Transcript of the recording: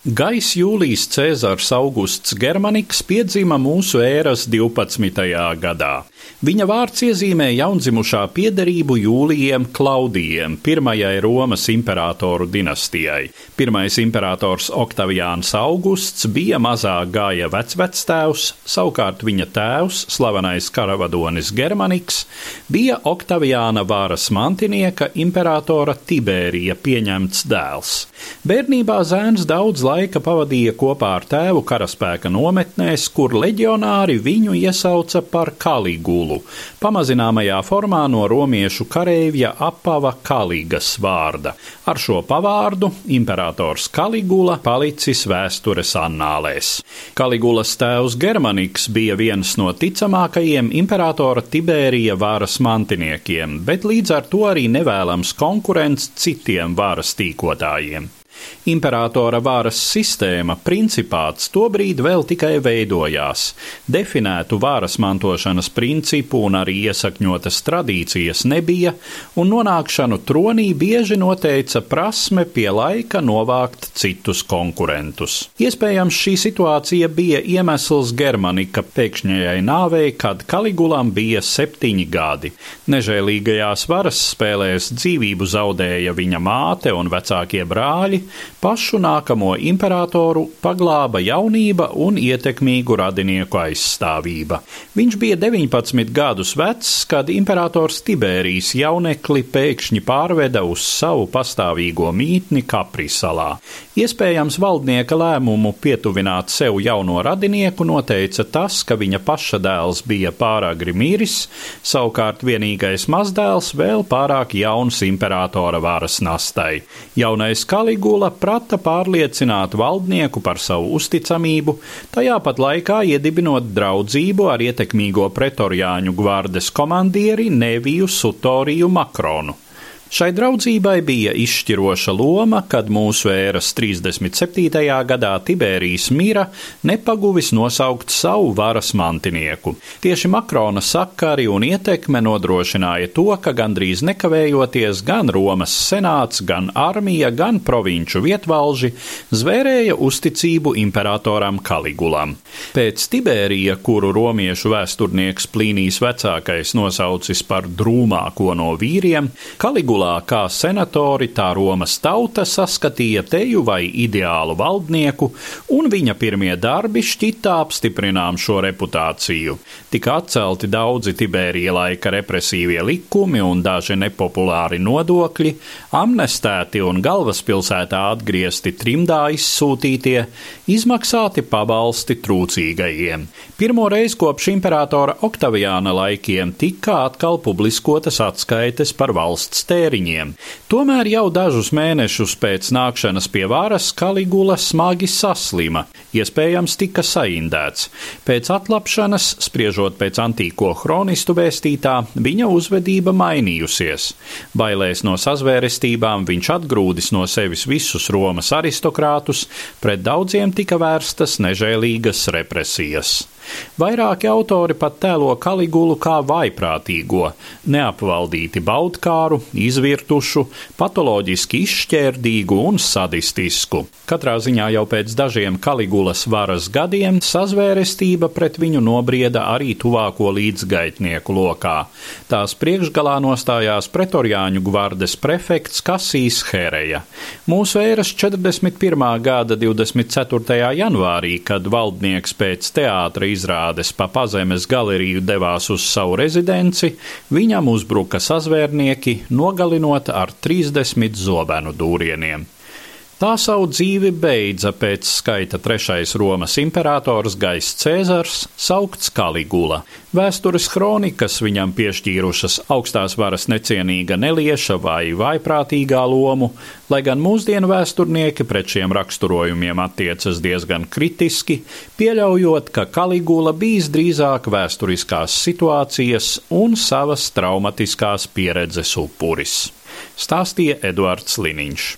Gais Jūlijs Cēzars Augusts Germaniks piedzima mūsu ēras 12. gadā. Viņa vārds iezīmē jaundzimušā piederību Jūlijiem Klaudijiem, pirmajai Romas imperatoru dinastijai. Pirmais imperators Oktaviāns Augusts bija mazā gāja vecvectēvs, savukārt viņa tēvs, slavenais karavadonis Germaniks, bija Oktaviāna vāras mantinieka imperatora Tibērija pieņemts dēls. Bērnībā zēns daudz laika pavadīja kopā ar tēvu karaspēka nometnēs, kur leģionāri viņu iesauca par Kaligulu, pamazināmajā formā no romiešu kareivja apava Kaligas vārda. Ar šo pavārdu imperators Kaligula palicis vēstures annālēs. Kaligulas tēvs Germaniks bija viens no ticamākajiem imperatora Tibērija varas mantiniekiem, bet līdz ar to arī nevēlams konkurents citiem varas tīkotājiem. Imperatora varas sistēma, principāts, tobrīd vēl tikai veidojās. Definētu varas mantošanas principu un arī iesakņotas tradīcijas nebija, un nonākšanu tronī bieži noteica prasme pie laika novākt citus konkurentus. Iespējams, šī situācija bija iemesls Germanika pēkšņajai nāvei, kad Kaligulam bija septiņi gadi. Nežēlīgajās varas spēlēs dzīvību zaudēja viņa māte un vecākie brāļi, Pašu nākamo imperatoru paglāba jaunība un ietekmīgu radinieku aizstāvība. Viņš bija 19 gadus vecs, kad imperators Tibērijs jaunekli pēkšņi pārveda uz savu pastāvīgo mītni Kaprisalā. Iespējams, valdnieka lēmumu pietuvināt sev jauno radinieku noteica tas, ka viņa paša dēls bija pāragri miris, savukārt vienīgais mazdēls vēl pārāk jauns imperatora varas nastai. Jaunais Kaligula prata pārliecināt valdnieku par savu uzticamību, tajā pat laikā iedibinot draudzību ar ietekmīgo pretoriāņu gvardes komandieri Neviju Sutoriju Makronu. Šai draudzībai bija izšķiroša loma, kad mūsu ēras 37. gadā Tibērijas mira nepaguvis nosaukt savu varas mantinieku. Tieši Makrona sakari un ietekme nodrošināja to, ka gandrīz nekavējoties gan Romas senāts, gan armija, gan provinču vietvalži zvērēja uzticību imperatoram Kaligulam. Pēc Tibērija, kuru romiešu vēsturnieks Plīnijas vecākais nosaucis par drūmāko no vīriem, Kaligula Regulā kā senatori, tā Romas tauta saskatīja teju vai ideālu valdnieku, un viņa pirmie darbi šķitā apstiprinām šo reputāciju. Tika atcelti daudzi Tibērija laika represīvie likumi un daži nepopulāri nodokļi, amnestēti un galvaspilsētā atgriezti trimdā izsūtītie, izmaksāti pabalsti trūcīgajiem. Pirmo reizi kopš imperatora Oktaviāna laikiem tika atkal publiskotas atskaites par valsts tēriņu tēriņiem. Tomēr jau dažus mēnešus pēc nākšanas pie varas Kaligula smagi saslima, iespējams tika saindēts. Pēc atlapšanas, spriežot pēc antīko kronistu vēstītā, viņa uzvedība mainījusies. Bailēs no sazvērestībām viņš atgrūdis no sevis visus Romas aristokrātus, pret daudziem tika vērstas nežēlīgas represijas. Vairāki autori pat tēlo Kaligulu kā vaiprātīgo, neapvaldīti baudkāru, izvirtušu, patoloģiski izšķērdīgu un sadistisku. Katrā ziņā jau pēc dažiem Kaligulas varas gadiem sazvērestība pret viņu nobrieda arī tuvāko līdzgaitnieku lokā. Tās priekšgalā nostājās pretoriāņu gvardes prefekts Kasīs Hereja. Mūsu ēras 41. gada 24. janvārī, kad valdnieks pēc teātra izrādes pa pazemes galeriju devās uz savu rezidenci, viņam uzbruka sazvērnieki, nogalinot ar 30 zobenu dūrieniem. Tā savu dzīvi beidza pēc skaita trešais Romas imperators Gais Cēzars, saukts Kaligula. Vēstures kronikas viņam piešķīrušas augstās varas necienīga nelieša vai vaiprātīgā lomu, lai gan mūsdienu vēsturnieki pret šiem raksturojumiem attiecas diezgan kritiski, pieļaujot, ka Kaligula bijis drīzāk vēsturiskās situācijas un savas traumatiskās pieredzes upuris. Stāstīja Eduards Liniņš.